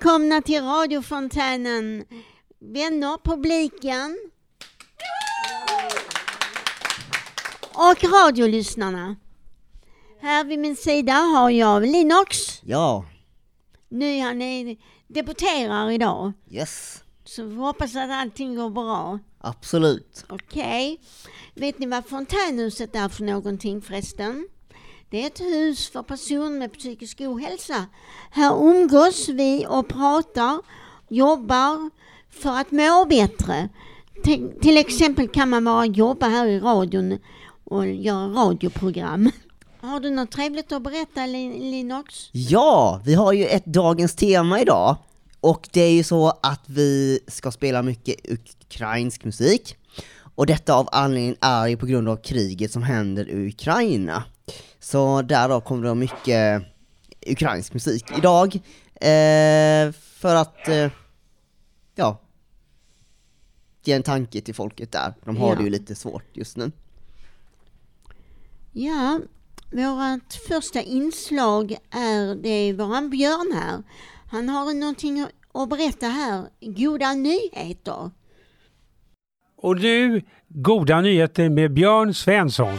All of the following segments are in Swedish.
Välkomna till radiofontänen. Vänner, publiken. Och radiolyssnarna. Här vid min sida har jag Linux. Ja, Nu han är debuterar idag. yes, Så vi hoppas att allting går bra. absolut. Okej. Vet ni vad fontänhuset är för någonting förresten? Det är ett hus för personer med psykisk ohälsa. Här umgås vi och pratar, jobbar för att må bättre. Till, till exempel kan man bara jobba här i radion och göra radioprogram. Har du något trevligt att berätta Linox? Linux? Ja, vi har ju ett dagens tema idag. Och det är ju så att vi ska spela mycket ukrainsk musik. Och detta av anledningen är ju på grund av kriget som händer i Ukraina. Så därav kommer det mycket ukrainsk musik idag. Eh, för att, eh, ja, ge en tanke till folket där. De har Ja. det ju lite svårt just nu. Ja, vårt första inslag är det är våran Björn här. Han har någonting att berätta här. Goda nyheter. Och nu, goda nyheter med Björn Svensson.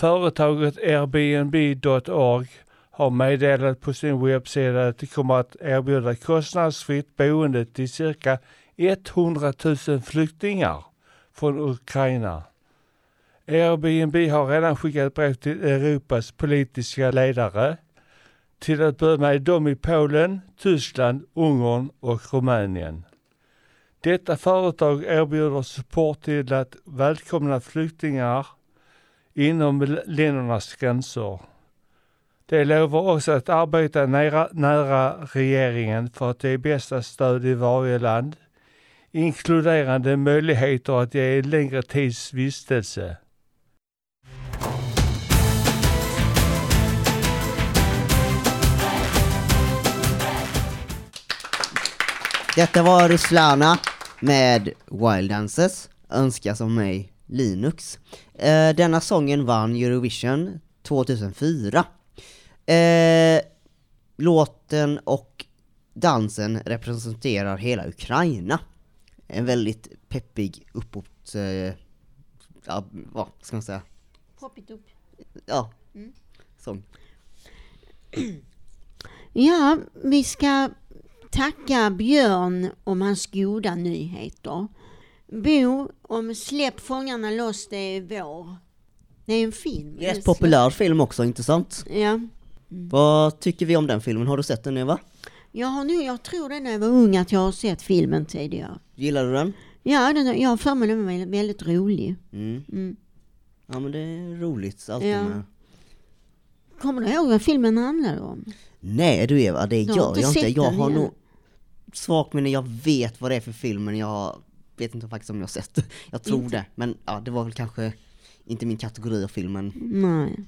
Företaget Airbnb.org har meddelat på sin webbsida att de kommer att erbjuda kostnadsfritt boende till cirka 100 000 flyktingar från Ukraina. Airbnb har redan skickat brev till Europas politiska ledare, till att börja med de i Polen, Tyskland, Ungern och Rumänien. Detta företag erbjuder support till att välkomna flyktingar inom ländernas gränser. De lovar också att arbeta nära, nära regeringen för att ge bästa stöd i varje land, inkluderande möjligheter att ge längre tids vistelse. Detta var Ruslana med Wild Dances, önskas av mig Linux. Eh, denna sången vann Eurovision 2004. Eh, låten och dansen representerar hela Ukraina. En väldigt peppig uppåt, eh, ja, vad ska man säga, Poppigt upp. ja, Mm. sång. Ja, vi ska tacka Björn om hans goda nyheter. Bo om Släpp fångarna loss, det är vår. Det är en film. Är en populär film också, inte sant? Ja. Vad tycker vi om den filmen? Har du sett den Eva? Jag, har nu, jag tror det när jag var ung att jag har sett filmen tidigare. Gillar du den? Ja, den, jag har för mig den var väldigt, rolig. Mm. Mm. Ja men det är roligt alltid Ja. med Kommer du ihåg vad filmen handlar om? Nej du Eva, det har gör jag inte. Jag har nog svagt minne, jag vet vad det är för film men jag vet inte faktiskt om jag har sett det. Jag tror Inte? det, men ja, det var väl kanske inte min kategori av filmen. Nej.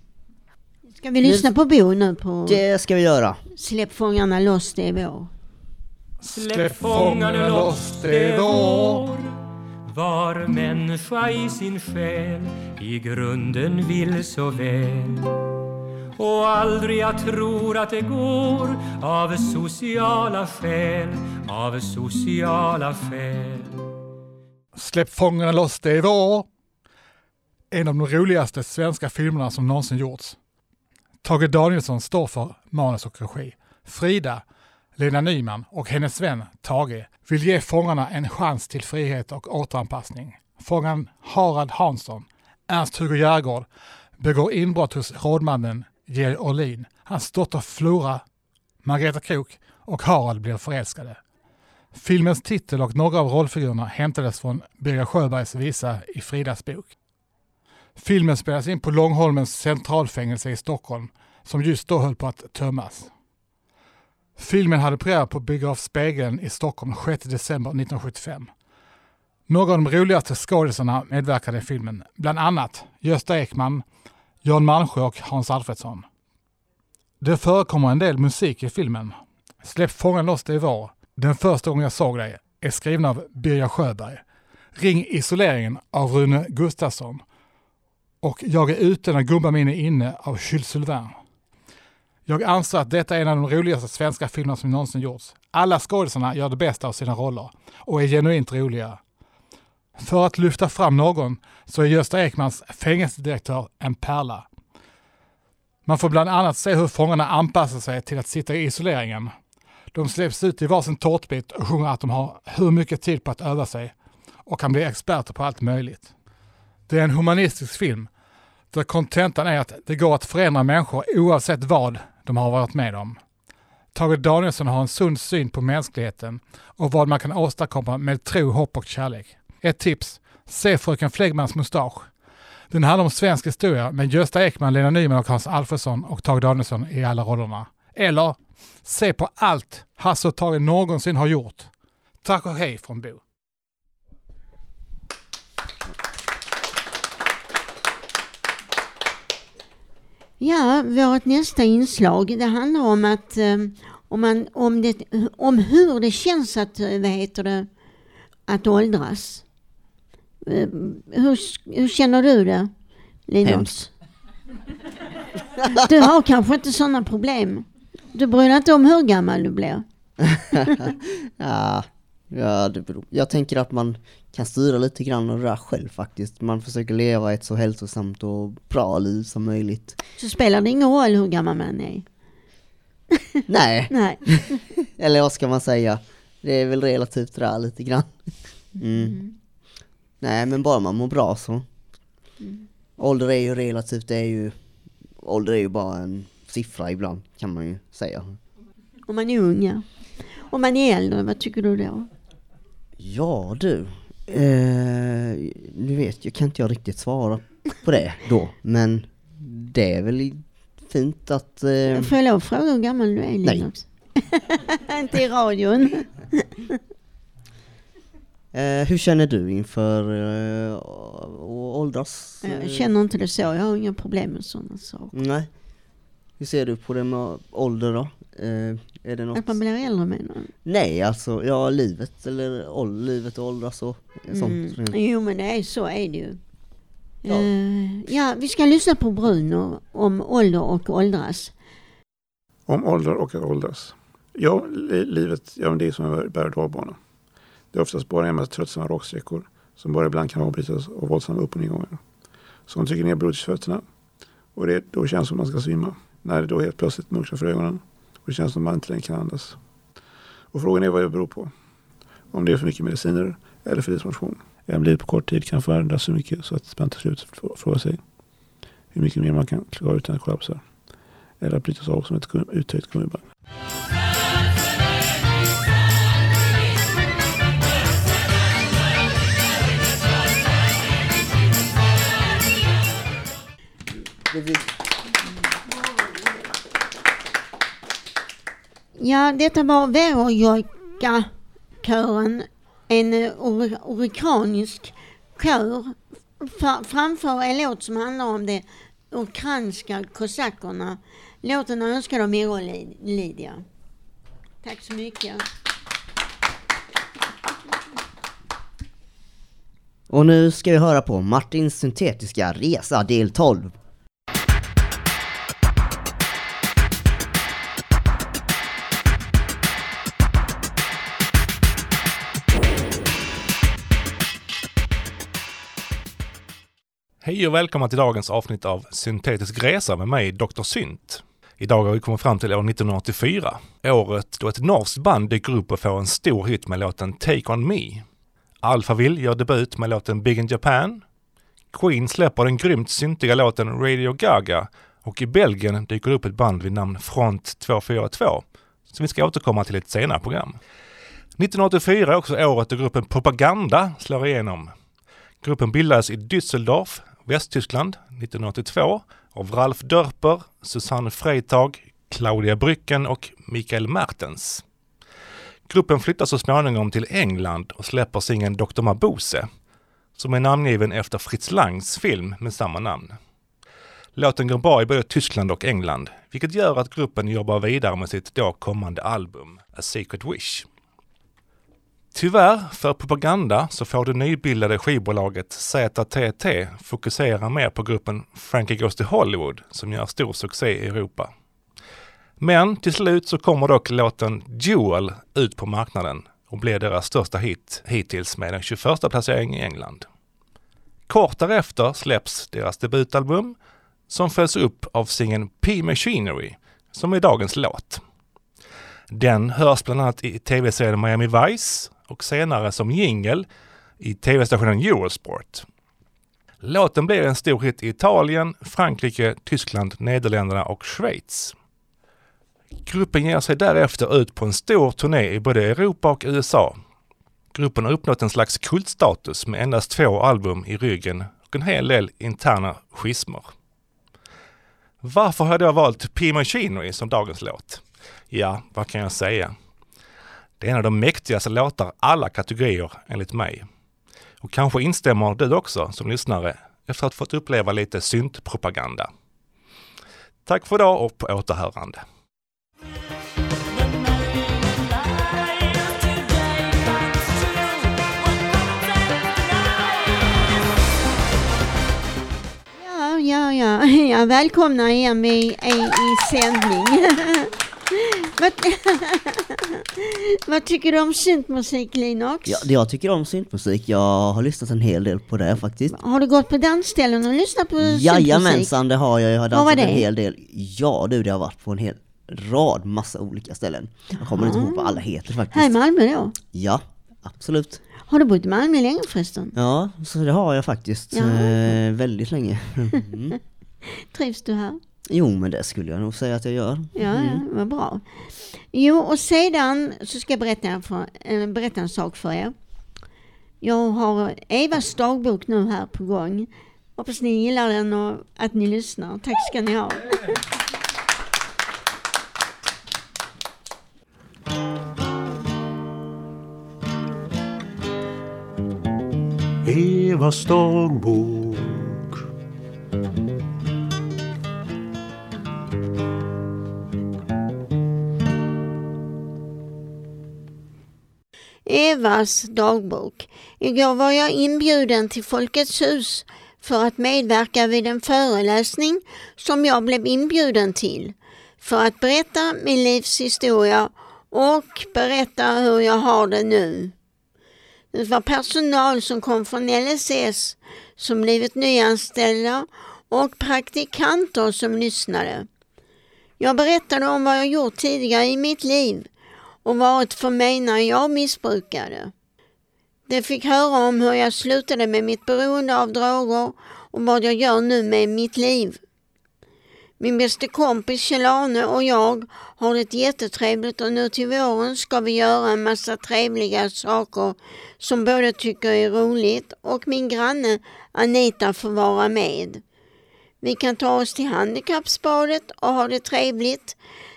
Ska vi lyssna på Bo nu på Det ska vi göra. Släpp fångarna loss, det är vår. Släpp fångarna loss, det är vår. Var människa i sin själ i grunden vill så väl. Och aldrig jag tror att det går av sociala skäl, av sociala skäl. Släpp fångarna loss, det är vår. En av de roligaste svenska filmerna som någonsin gjorts. Tage Danielsson står för manus och regi. Frida, Lena Nyman och hennes vän Tage vill ge fångarna en chans till frihet och återanpassning. Fången Harald Hansson, Ernst-Hugo Järegård, begår inbrott hos rådmannen Georg Orlin. Hans dotter Flora, Margareta Krook och Harald blir förälskade. Filmens titel och några av rollfigurerna hämtades från Birger Sjöbergs visa i Fridas bok. Filmen spelas in på Långholmens centralfängelse i Stockholm, som just då höll på att tömmas. Filmen hade premiär på Biograf Spegeln i Stockholm 6 december 1975. Några av de roligaste skådisarna medverkade i filmen, bland annat Gösta Ekman, Jan Malmsjö och Hans Alfredsson. Det förekommer en del musik i filmen. Släpp fången loss det i vår. Den första gången jag såg dig är skriven av Birger Sjöberg. Ring isoleringen av Rune Gustafsson och Jag är ute när gubben min är inne av Jules Sylvain. Jag anser att detta är en av de roligaste svenska filmerna som någonsin gjorts. Alla skådisarna gör det bästa av sina roller och är genuint roliga. För att lyfta fram någon så är Gösta Ekmans fängelsedirektör en pärla. Man får bland annat se hur fångarna anpassar sig till att sitta i isoleringen. De släpps ut i varsin tårtbit och sjunger att de har hur mycket tid på att öva sig och kan bli experter på allt möjligt. Det är en humanistisk film där kontentan är att det går att förändra människor oavsett vad de har varit med om. Tage Danielsson har en sund syn på mänskligheten och vad man kan åstadkomma med tro, hopp och kärlek. Ett tips, se Fröken Flegmans mustasch. Den handlar om svensk historia med Gösta Ekman, Lena Nyman och Hans Alfredsson och Tage Danielsson i alla rollerna. Eller, se på allt Hasse och Tage någonsin har gjort. Tack och hej från Bo. Ja, vårt nästa inslag det handlar om att eh, om, man, om, det, om hur det känns att, eh, vad heter det, att åldras. Eh, hur, hur känner du det, Linus? Hemskt. Du har kanske inte sådana problem. Du bryr dig inte om hur gammal du blir. Ja, ja det beror. Jag tänker att man kan styra lite grann av det där själv faktiskt. Man försöker leva ett så hälsosamt och bra liv som möjligt. Så spelar det ingen roll hur gammal man är. Nej, Nej. eller vad ska man säga? Det är väl relativt där lite grann. Mm. Nej, men bara man mår bra så. Ålder är ju relativt, det är ju, ålder är ju bara en siffra ibland kan man ju säga. Om man är ung, ja. Om man är äldre, vad tycker du då? Ja du, eh, nu vet jag, kan inte jag riktigt svara på det då, men det är väl fint att... Eh, Får jag lov att fråga hur gammal du är, Nej. Inte i radion. eh, hur känner du inför eh, åldras? Jag känner inte det så. Jag har inga problem med sådana saker. Nej. Hur ser du på det med ålder då? Eh, är det något? Att man blir äldre menar du? Nej, alltså, ja livet eller ål- livet och åldras och sånt. Mm. Jo men det är så är det ju. Ja. Eh, ja, vi ska lyssna på Bruno om ålder och åldras. Om ålder och åldras. Ja, li- livet ja, det är som en berg och dalbana. Det är oftast bara en massa tröttsamma raksträckor som bara ibland kan avbrytas av våldsamma upp och nedgångar. Som trycker ner blodet fötterna. Och det då känns som man ska svimma. När det då helt plötsligt mörknar för ögonen. Och det känns som man inte längre kan andas. Och frågan är vad det beror på. Om det är för mycket mediciner eller för lite motion. Även livet på kort tid kan förändras så mycket så att man till slut frå- frågar sig hur mycket mer man kan klara utan att kollapsa. Eller att brytas av som ett uttöjt gummiband. Det Ja, detta var Verojojka-kören. En eh, kör framför en låt som handlar om de ukrainska kosackerna. Låten önskar av Miro Lydia. Tack så mycket. Och nu ska vi höra på Martins syntetiska resa del 12. Hej och välkomna till dagens avsnitt av Syntetisk resa med mig, Dr. Synt. Idag har vi kommit fram till år 1984. Året då ett norskt band dyker upp och får en stor hit med låten Take On Me. Alphaville gör debut med låten Big in Japan. Queen släpper den grymt syntiga låten Radio Gaga och i Belgien dyker det upp ett band vid namn Front 242 som vi ska återkomma till i ett senare program. 1984 är också året då gruppen Propaganda slår igenom. Gruppen bildades i Düsseldorf, Västtyskland 1982 av Ralf Dörper, Susanne Freitag, Claudia Brücken och Mikael Mertens. Gruppen flyttar så småningom till England och släpper singeln Dr. Mabuse, som är namngiven efter Fritz Langs film med samma namn. Låten går bra i både Tyskland och England, vilket gör att gruppen jobbar vidare med sitt då kommande album A Secret Wish. Tyvärr för propaganda så får det nybildade skivbolaget ZTT fokusera mer på gruppen Frankie Goes to Hollywood som gör stor succé i Europa. Men till slut så kommer dock låten Jewel ut på marknaden och blir deras största hit hittills med en 21 placering i England. Kort därefter släpps deras debutalbum som följs upp av singeln P Machinery som är dagens låt. Den hörs bland annat i tv-serien Miami Vice och senare som jingel i tv-stationen Eurosport. Låten blev en stor hit i Italien, Frankrike, Tyskland, Nederländerna och Schweiz. Gruppen ger sig därefter ut på en stor turné i både Europa och USA. Gruppen har uppnått en slags kultstatus med endast två album i ryggen och en hel del interna schismer. Varför har jag då valt P som dagens låt? Ja, vad kan jag säga? Det är en av de mäktigaste låtar alla kategorier enligt mig. Och kanske instämmer du också som lyssnare efter att ha fått uppleva lite syntpropaganda. Tack för idag och på återhörande. Ja, ja, ja. Jag välkomnar er med i, i sändning. vad, vad tycker du om syntmusik Linux? Ja, jag tycker om syntmusik. Jag har lyssnat en hel del på det faktiskt. Har du gått på dansställen och lyssnat på syntmusik? Jajamensan, det har jag. Jag har dansat en hel del. Ja du, det har varit på en hel rad, massa olika ställen. Jag kommer inte ihåg vad alla heter Här i faktiskt. Malmö då? Ja, absolut. Har du bott i Malmö länge förresten? Ja, så det har jag faktiskt. Ja. Eh, väldigt länge. Mm. Trivs du här? Jo, men det skulle jag nog säga att jag gör. Ja, ja, vad bra. Jo, och sedan så ska jag berätta, för, eh, berätta en sak för er. Jag har Evas dagbok nu här på gång. Hoppas ni gillar den och att ni lyssnar. Tack ska ni ha. Evas dagbok Evas dagbok. Igår var jag inbjuden till Folkets hus för att medverka vid en föreläsning som jag blev inbjuden till. För att berätta min livshistoria och berätta hur jag har det nu. Det var personal som kom från LSS som blivit nyanställda och praktikanter som lyssnade. Jag berättade om vad jag gjort tidigare i mitt liv och varit för mig när jag missbrukade. De fick höra om hur jag slutade med mitt beroende av droger och vad jag gör nu med mitt liv. Min bästa kompis Kjell-Arne och jag har det jättetrevligt och nu till våren ska vi göra en massa trevliga saker som båda tycker är roligt och min granne Anita får vara med. Vi kan ta oss till handikappsbadet och ha det trevligt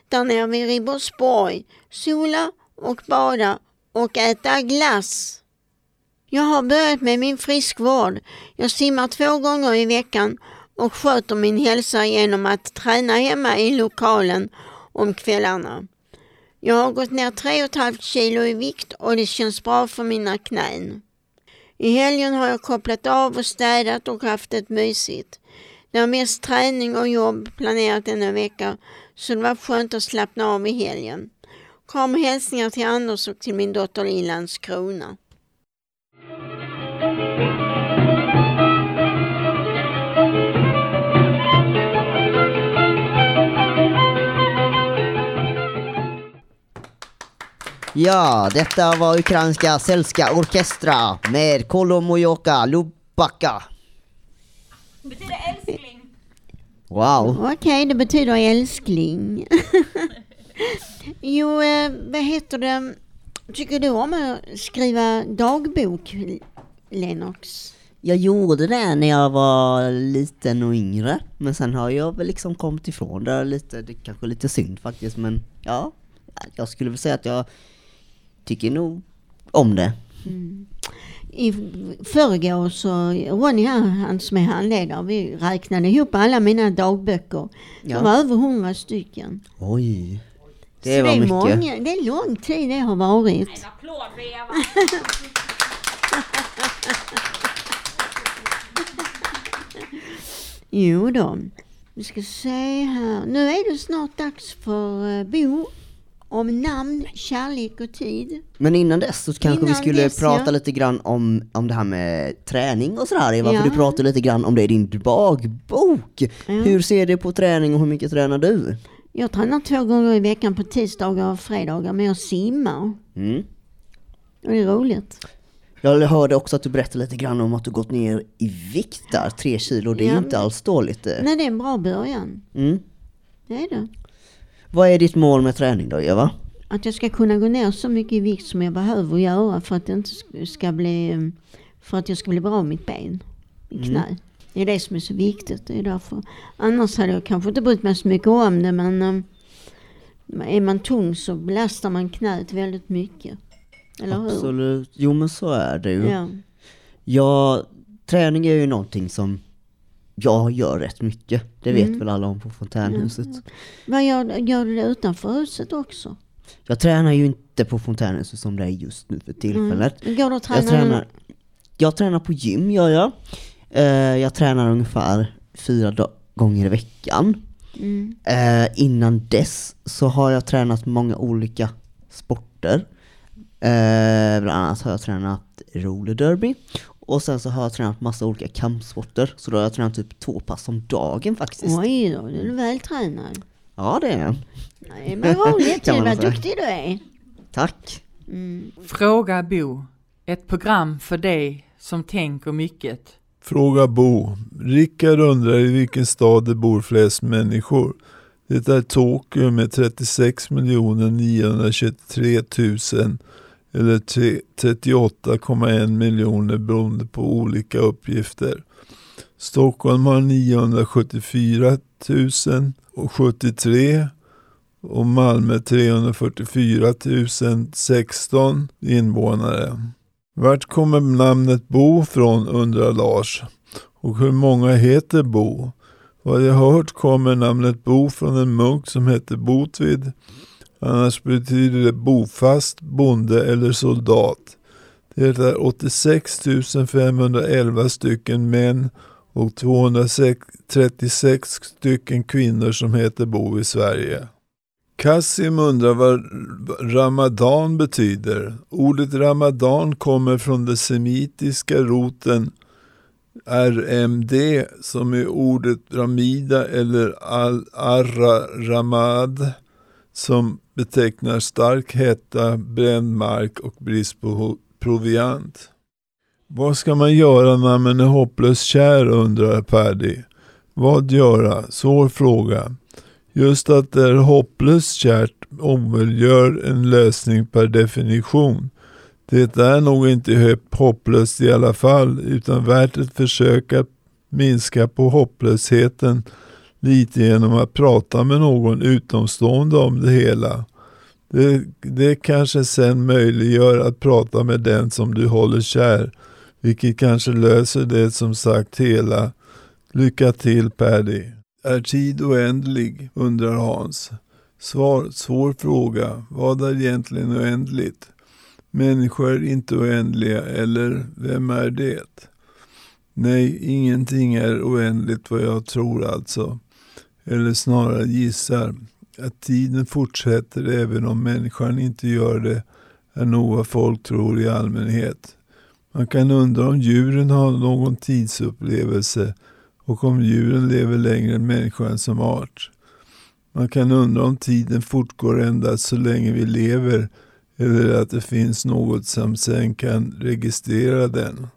där nere vid Ribersborg, sola och bada och äta glass. Jag har börjat med min friskvård. Jag simmar två gånger i veckan och sköter min hälsa genom att träna hemma i lokalen om kvällarna. Jag har gått ner 3,5 kilo i vikt och det känns bra för mina knän. I helgen har jag kopplat av och städat och haft det mysigt. Det är mest träning och jobb planerat denna vecka så det var skönt att slappna av i helgen. Kram och hälsningar till Anders och till min dotter i Landskrona. Ja, detta var ukrainska Selska Orkestra med Kolomojoka Lubaka. Betyder älskling. Wow. Okej, det betyder älskling. jo, eh, vad heter det? Tycker du om att skriva dagbok, Lennox? Jag gjorde det när jag var liten och yngre, men sen har jag väl liksom kommit ifrån det lite, det är kanske är lite synd faktiskt, men ja, jag skulle väl säga att jag tycker nog om det. I förrgår så, Ronny här, han som är handledare, vi räknade ihop alla mina dagböcker. Det Ja. var över hundra stycken. Oj. Det Så var det är mycket. många, det är lång tid det har varit. En applåd för Eva. Jo då. Vi ska se här. Nu är det snart dags för eh, Bo. Om namn, kärlek och tid. Men innan dess så kanske vi Innan skulle dess, prata ja. lite grann om, om det här med träning och sådär Eva, Ja. för du pratade lite grann om det i din dagbok. Hur ser du på träning och hur mycket tränar du? Jag tränar två gånger i veckan på tisdagar och fredagar men jag simmar. Mm. Och det är roligt. Jag hörde också att du berättade lite grann om att du gått ner i vikt där, tre kilo, det är Ja. inte alls dåligt. eh. Nej, det är en bra början. Mm. Det är det. Vad är ditt mål med träning då Eva? Att jag ska kunna gå ner så mycket i vikt som jag behöver göra för att inte sk- ska bli... För att jag ska bli bra av mitt ben. I Mm. knä. Det är det som är så viktigt. Det är därför. Annars hade jag kanske inte brytt mig så mycket om det men... eh, Är man tung så belastar man knät väldigt mycket. Eller hur? Absolut, jo men så är det ju. Ja. Ja, träning är ju någonting som jag gör rätt mycket. Det vet Mm. väl alla om på fontänhuset. Vad gör, gör du det utanför huset också? Jag tränar ju inte på fontänhuset som det är just nu för tillfället. Mm. Går du och tränar? Jag tränar, jag tränar på gym gör jag. Eh, jag tränar ungefär fyra gånger i veckan. Mm. Eh, innan dess så har jag tränat många olika sporter. Eh, bland annat har jag tränat roller derby. Och sen så har jag tränat massa olika kampsporter. Så då har jag tränat typ två pass om dagen faktiskt. Oj då, du är vältränad. Ja det är jag. Nej men roligt ju, vad duktig du är. Tack. Mm. Fråga Bo. Ett program för dig som tänker mycket. Fråga Bo. Rickard undrar i vilken stad det bor flest människor. Det är Tokyo med 36 923 000 eller 38,1 miljoner beroende på olika uppgifter. Stockholm har 974 000 och 73 och Malmö 344 016 invånare. Vart kommer namnet Bo från undrar Lars. Och hur många heter Bo? Vad jag hört kommer namnet Bo från en munk som hette Botvid. Annars betyder det bofast, bonde eller soldat. Det är 86 511 stycken män och 236 stycken kvinnor som heter Bo i Sverige. Kassim undrar vad ramadan betyder. Ordet ramadan kommer från den semitiska roten RMD som är ordet ramida eller al-arra-ramad som betecknar stark hetta, bränd mark och brist på proviant. Vad ska man göra när man är hopplöst kär undrar Paddy. Vad göra? Svår fråga. Just att det är hopplöst kärt omöjliggör en lösning per definition. Det är nog inte hopplöst i alla fall utan värt ett försök att minska på hopplösheten lite genom att prata med någon utomstående om det hela. Det, det kanske sen möjliggör att prata med den som du håller kär, vilket kanske löser det som sagt hela. Lycka till Paddy. Är tid oändlig? undrar Hans. Svar, svår fråga. Vad är egentligen oändligt? Människor är inte oändliga, eller vem är det? Nej, ingenting är oändligt vad jag tror alltså. Eller snarare gissar. Att tiden fortsätter även om människan inte gör det är nog vad folk tror i allmänhet. Man kan undra om djuren har någon tidsupplevelse och om djuren lever längre än människan som art. Man kan undra om tiden fortgår endast så länge vi lever eller att det finns något som sen kan registrera den.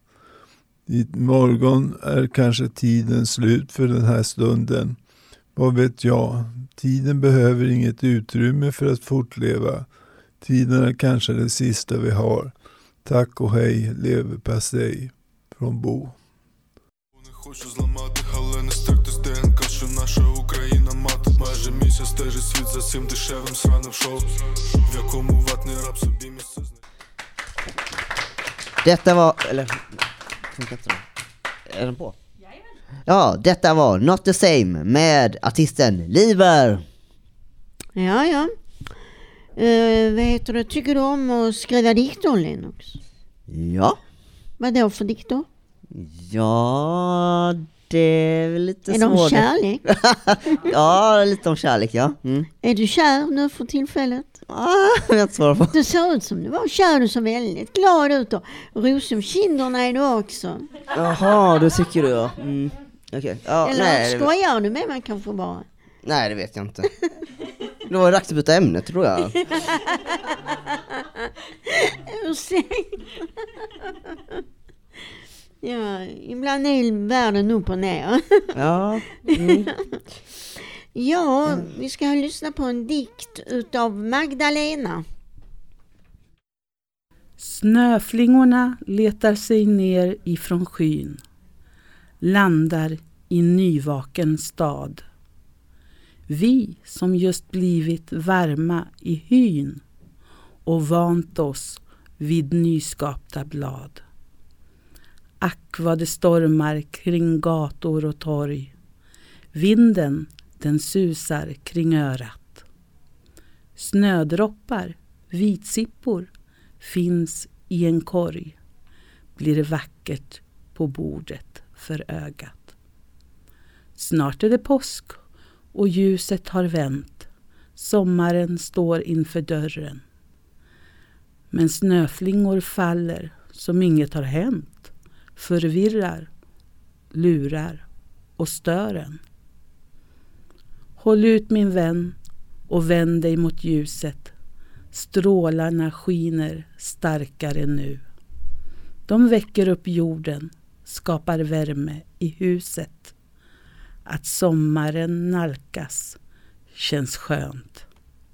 I morgon är kanske tiden slut för den här stunden. Vad vet jag? Tiden behöver inget utrymme för att fortleva. Tiden är kanske det sista vi har. Tack och hej, leverpastej. Från Bo. Detta var, eller, funkar inte den? Är den på? Ja, detta var Not the same med artisten Liver. Ja, ja. Eh, vad heter det? Tycker du om att skriva dikter Lennox? Ja. Vad då för dikter? Ja, det är väl lite Är de svårt. kärlek? ja, lite om kärlek ja. Mm. Är du kär nu för tillfället? Ah, jag svara på. Du ser ut som du var kär, du ser väldigt glad ut och ros om kinderna är du också. Jaha, det tycker du ja. Mm. Okej. Ja, Eller nej, det, skojar du med mig kanske bara? nej, det vet jag inte. Det var dags att byta ämne tror jag. Ursäkta. Ja, ibland är världen upp och ner. Ja. Mm. Ja, vi ska lyssna på en dikt utav Magdalena. Snöflingorna letar sig ner ifrån skyn, landar i nyvaken stad. Vi som just blivit varma i hyn och vant oss vid nyskapta blad. Ack vad det stormar kring gator och torg. Vinden den susar kring örat. Snödroppar, vitsippor finns i en korg. Blir det vackert på bordet för ögat. Snart är det påsk och ljuset har vänt. Sommaren står inför dörren. Men snöflingor faller som inget har hänt. Förvirrar, lurar och stör en. Håll ut min vän och vänd dig mot ljuset. Strålarna skiner starkare nu. De väcker upp jorden, skapar värme i huset. Att sommaren nalkas känns skönt,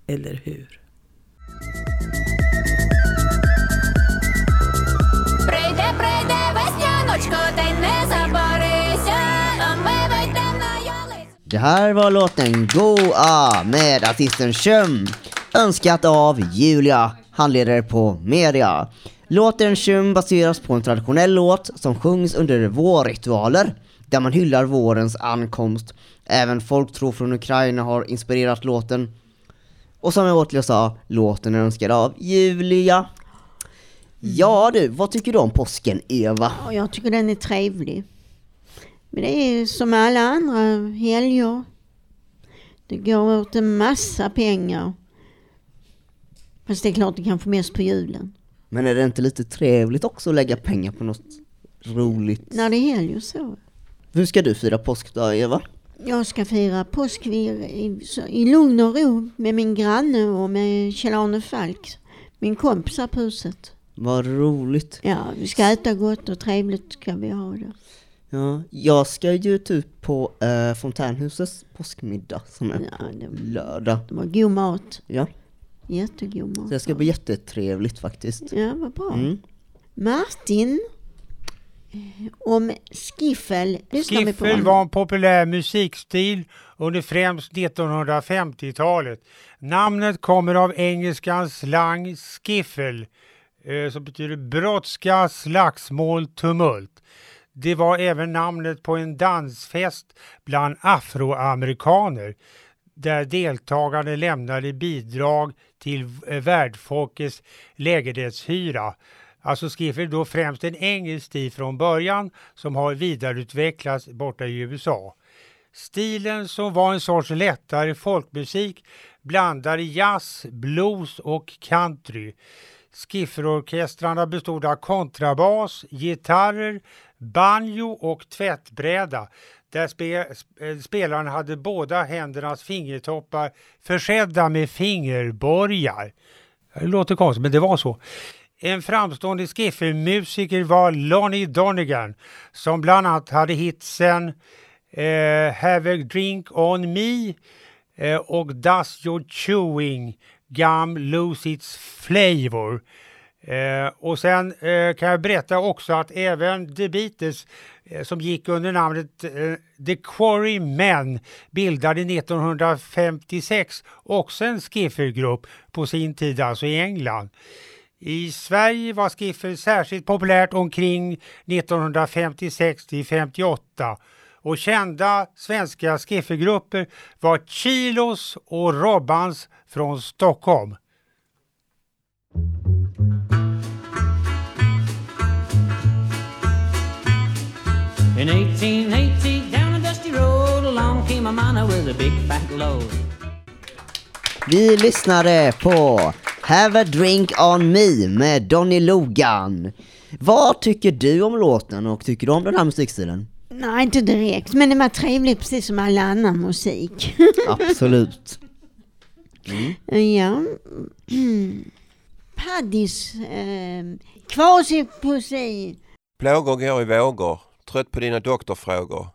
eller hur? Det här var låten Goa med artisten Shum, önskat av Julia, handledare på media. Låten Tjum baseras på en traditionell låt som sjungs under vårritualer där man hyllar vårens ankomst. Även folktro från Ukraina har inspirerat låten. Och som jag återigen sa, låten är önskad av Julia. Ja du, vad tycker du om påsken Eva? Jag tycker den är trevlig. Men det är som alla andra helger. Det går åt en massa pengar. Fast det är klart det kanske mest på julen. Men är det inte lite trevligt också att lägga pengar på något roligt? När det är och så. Hur ska du fira påsk då Eva? Jag ska fira påsk i, i, lugn och ro med min granne och med Kjell-Arne Falk, min kompis här på huset. Vad roligt. Ja, vi ska äta gott och trevligt ska vi ha det. Ja, jag ska ju typ på eh, Fontänhusets påskmiddag som är Ja, på det- lördag. Det var god mat. Ja, Jättegod mat. så det ska bli jättetrevligt faktiskt. Ja, vad bra. Mm. Martin, om skiffel. Skiffel var en populär musikstil under främst 1950-talet. Namnet kommer av engelskans slang skiffel eh, som betyder brådska, slagsmål, tumult. Det var även namnet på en dansfest bland afroamerikaner där deltagarna lämnade bidrag till eh, värdfolkets lägenhetshyra. Alltså skiffel är då främst en engelsk stil från början som har vidareutvecklats borta i USA. Stilen som var en sorts lättare folkmusik blandade jazz, blues och country. Skifferorkestrarna bestod av kontrabas, gitarrer, banjo och tvättbräda där spe, eh, spelaren hade båda händernas fingertoppar försedda med fingerborgar. Det låter konstigt, men det var så. En framstående skiffermusiker var Lonnie Donegan som bland annat hade hitsen eh, Have a drink on me eh, och Does your chewing gum lose its flavor? Eh, och sen eh, kan jag berätta också att även The Beatles Eh, som gick under namnet eh, The Quarrymen bildade 1956 också en skiffergrupp på sin tid, alltså i England. I Sverige var skiffer särskilt populärt omkring 1956 till 58 och kända svenska skiffergrupper var Kilos och Robbans från Stockholm. In 1880 down a dusty road along came a miner with a big fat load. Vi lyssnade på Have a drink on me med Donny Logan. Vad tycker du om låten och tycker du om den här musikstilen? Nej, inte direkt, men den var trevlig precis som all annan musik. Absolut. Mm. Ja. Paddis, eh, kvasipoesi. Plågor går i vågor trött på dina doktorfrågor.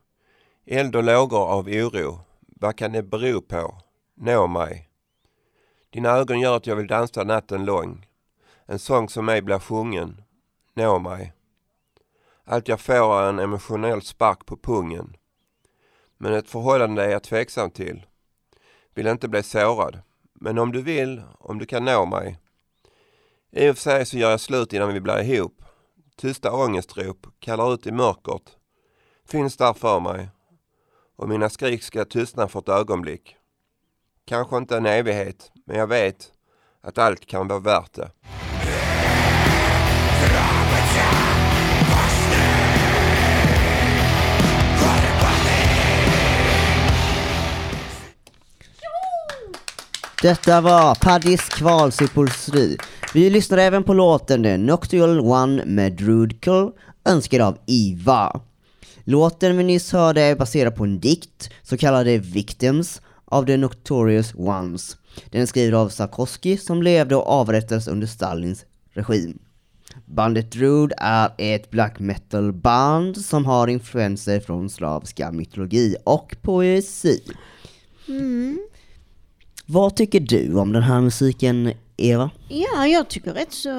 Eld och lågor av oro. Vad kan det bero på? Nå mig. Dina ögon gör att jag vill dansa natten lång. En sång som mig blir sjungen. Nå mig. Allt jag får är en emotionell spark på pungen. Men ett förhållande är jag tveksam till. Vill inte bli sårad. Men om du vill, om du kan nå mig. I och för sig så gör jag slut innan vi blir ihop. Tysta ångestrop kallar ut i mörkret. Finns där för mig. Och mina skrik ska tystna för ett ögonblick. Kanske inte en evighet, men jag vet att allt kan vara värt det. Detta var Paddys kvalsupolstri. Vi lyssnade även på låten The Nocturnal One med Drudkel, önskad av Iva. Låten vi nyss hörde är baserad på en dikt, så kallade Victims, av The Notorious Ones. Den är skriven av Sarkozy som levde och avrättades under Stalins regim. Bandet Druid är ett black metal band som har influenser från slaviska mytologi och poesi. Mm. Vad tycker du om den här musiken, Eva? Ja, jag tycker rätt så,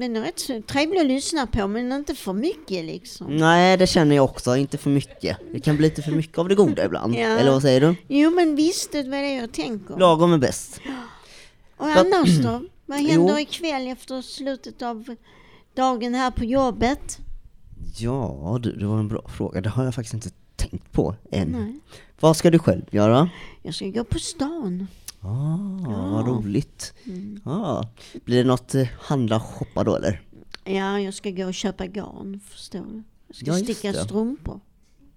den är rätt så trevlig att lyssna på men inte för mycket liksom. Nej, det känner jag också, inte för mycket. Det kan bli lite för mycket av det goda ibland. Ja. Eller vad säger du? Jo men visst, det är det jag tänker. Lagom är bäst. Och annars då? Vad händer Jo. ikväll efter slutet av dagen här på jobbet? Ja du, det var en bra fråga. Det har jag faktiskt inte tänkt på än. Nej. Vad ska du själv göra? Jag ska gå på stan. Ah, vad roligt. Mm. Ah, blir det något eh, handla och shoppa då eller? Ja, jag ska gå och köpa garn, förstår du. Jag ska Ja, sticka det. strumpor.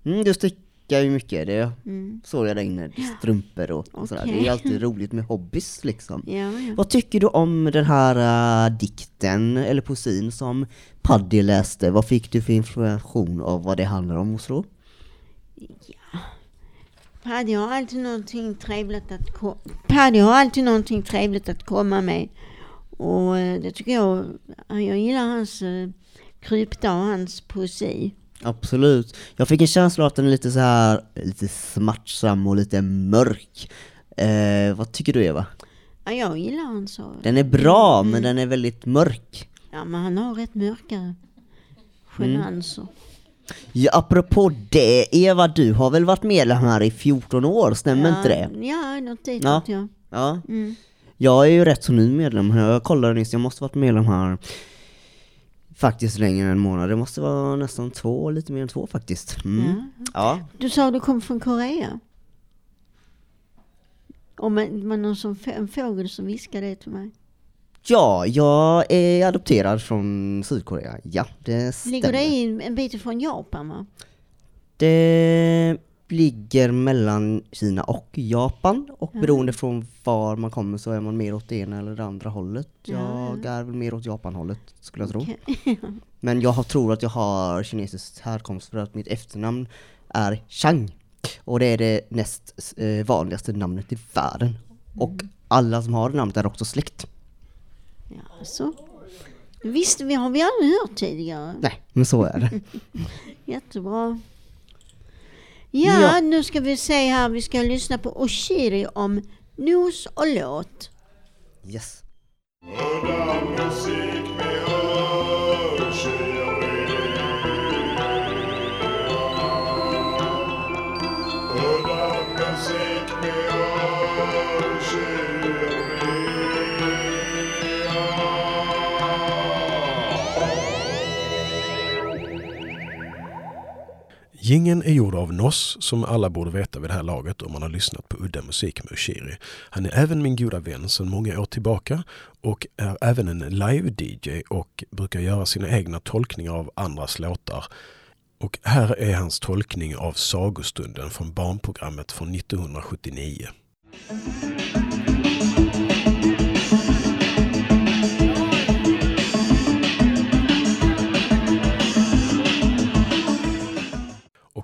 Mm, du stickar ju mycket, det Mm. såg jag där inne. Strumpor och, och sådär. Det är alltid roligt med hobbys liksom. Ja, ja. Vad tycker du om den här äh, dikten, eller poesin som Paddy läste? Vad fick du för information av vad det handlar om och så? Paddy har alltid någonting trevligt att ko- Paddy har alltid någonting trevligt att komma med. Och eh, det tycker jag, jag gillar hans eh, krypta och hans poesi. Absolut. Jag fick en känsla av att den är lite så här lite smärtsam och lite mörk. Eh, vad tycker du Eva? Ja, jag gillar hans. Den är bra, Mm. men den är väldigt mörk. Ja, men han har rätt mörka genanser. Ja, apropå det, Eva, du har väl varit medlem här i 14 år, stämmer ja, inte det? Ja, något ditåt Ja. ja. Ja. Mm. Jag är ju rätt så ny medlem här, jag kollade nyss, jag måste varit medlem här faktiskt längre än en månad. Det måste vara nästan två, lite mer än två faktiskt. Mm. Ja. Du sa du kom från Korea? Om det var någon som, en fågel som viskade det till mig. Ja, jag är adopterad från Sydkorea. Ja, det stämmer. Ligger det i en bit ifrån Japan va? Det ligger mellan Kina och Japan och Ja. beroende från var man kommer så är man mer åt det ena eller det andra hållet. Ja, Jag är väl mer åt Japan-hållet skulle jag tro. Okej. Men jag har, tror att jag har kinesisk härkomst för att mitt efternamn är Chang. Och det är det näst eh, vanligaste namnet i världen. Och alla som har det namnet är också släkt. Ja, så. Visst, vi har vi aldrig hört tidigare. Nej, men så är det. Jättebra. Ja, Ja. nu ska vi se här. Vi ska lyssna på Oshiri om nos och låt. Yes. Gingen är gjord av Noss, som alla borde veta vid det här laget om man har lyssnat på udda musik med Ushiri. Han är även min goda vän sedan många år tillbaka och är även en live-DJ och brukar göra sina egna tolkningar av andras låtar. Och här är hans tolkning av sagostunden från barnprogrammet från 1979.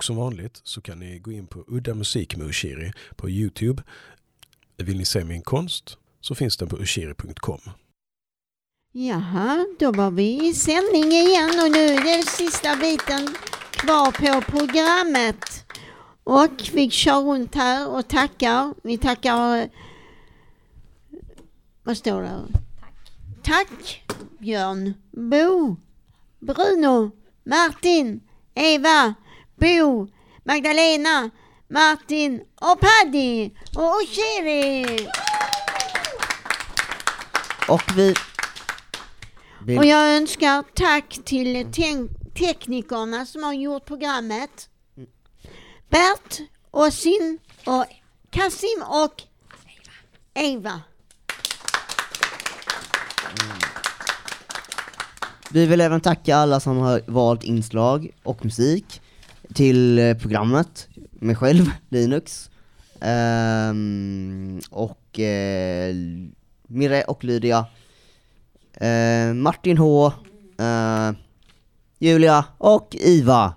Som vanligt så kan ni gå in på Udda Musik med Ushiri på Youtube. Vill ni se min konst så finns den på ushiri.com. Jaha, då var vi i sändning igen och nu är det sista biten kvar på programmet. Och vi kör runt här och tackar. Vi tackar... Vad står det? Tack Björn, Bo, Bruno, Martin, Eva, Bo, Magdalena, Martin och Paddy och Oshiri. Och vi... vi Och jag önskar tack till te- teknikerna som har gjort programmet. Bert, Osin och Kasim och Eva. Vi vill även tacka alla som har valt inslag och musik till eh, programmet. Mig själv, Linux. Um, och eh, uh, Mirre och Lydia. Uh, Martin H. Uh, Julia och Iva.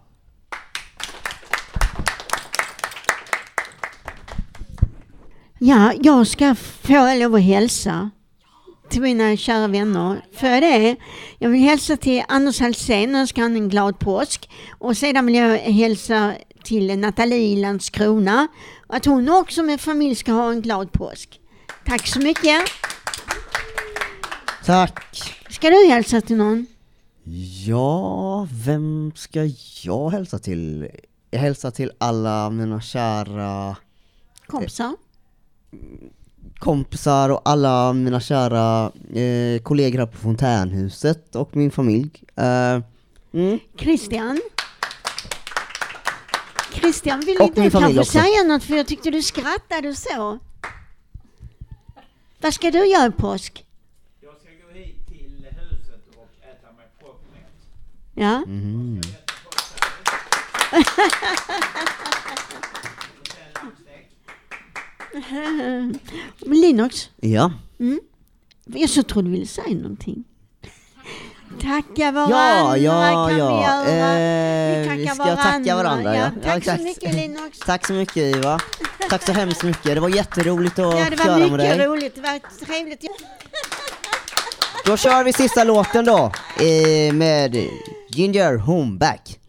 Ja, jag ska få lov att hälsa till mina kära vänner. För det, jag vill hälsa till Anders Halsén och önska honom en glad påsk. Och sedan vill jag hälsa till Nathalie Landskrona. Att hon också med familj ska ha en glad påsk. Tack så mycket. Tack! Ska du hälsa till någon? Ja, vem ska jag hälsa till? Jag hälsar till alla mina kära Kompisar? Kompisar och alla mina kära eh, kollegor här på Fontänhuset och min familj. Eh, mm. Christian? Christian, vill Och du kanske också. säga något för jag tyckte du skrattade så. Vad ska du göra i påsk? Jag ska gå hit till huset och äta mig proppmätt. Ja? Mm. Linux? Ja. Mm. Jag så trodde du ville säga någonting. Tacka varandra Ja, ja, kan vi ja. göra. Eh, vi tackar vi ska varandra. tacka varandra. Ja. Ja, Ja, tack exakt. så mycket Linux. Tack så mycket Iva. Tack så hemskt mycket. Det var jätteroligt att Ja, det köra var med mycket dig. roligt. Det var trevligt. Då kör vi sista låten då. Eh, med Ginger Home Back.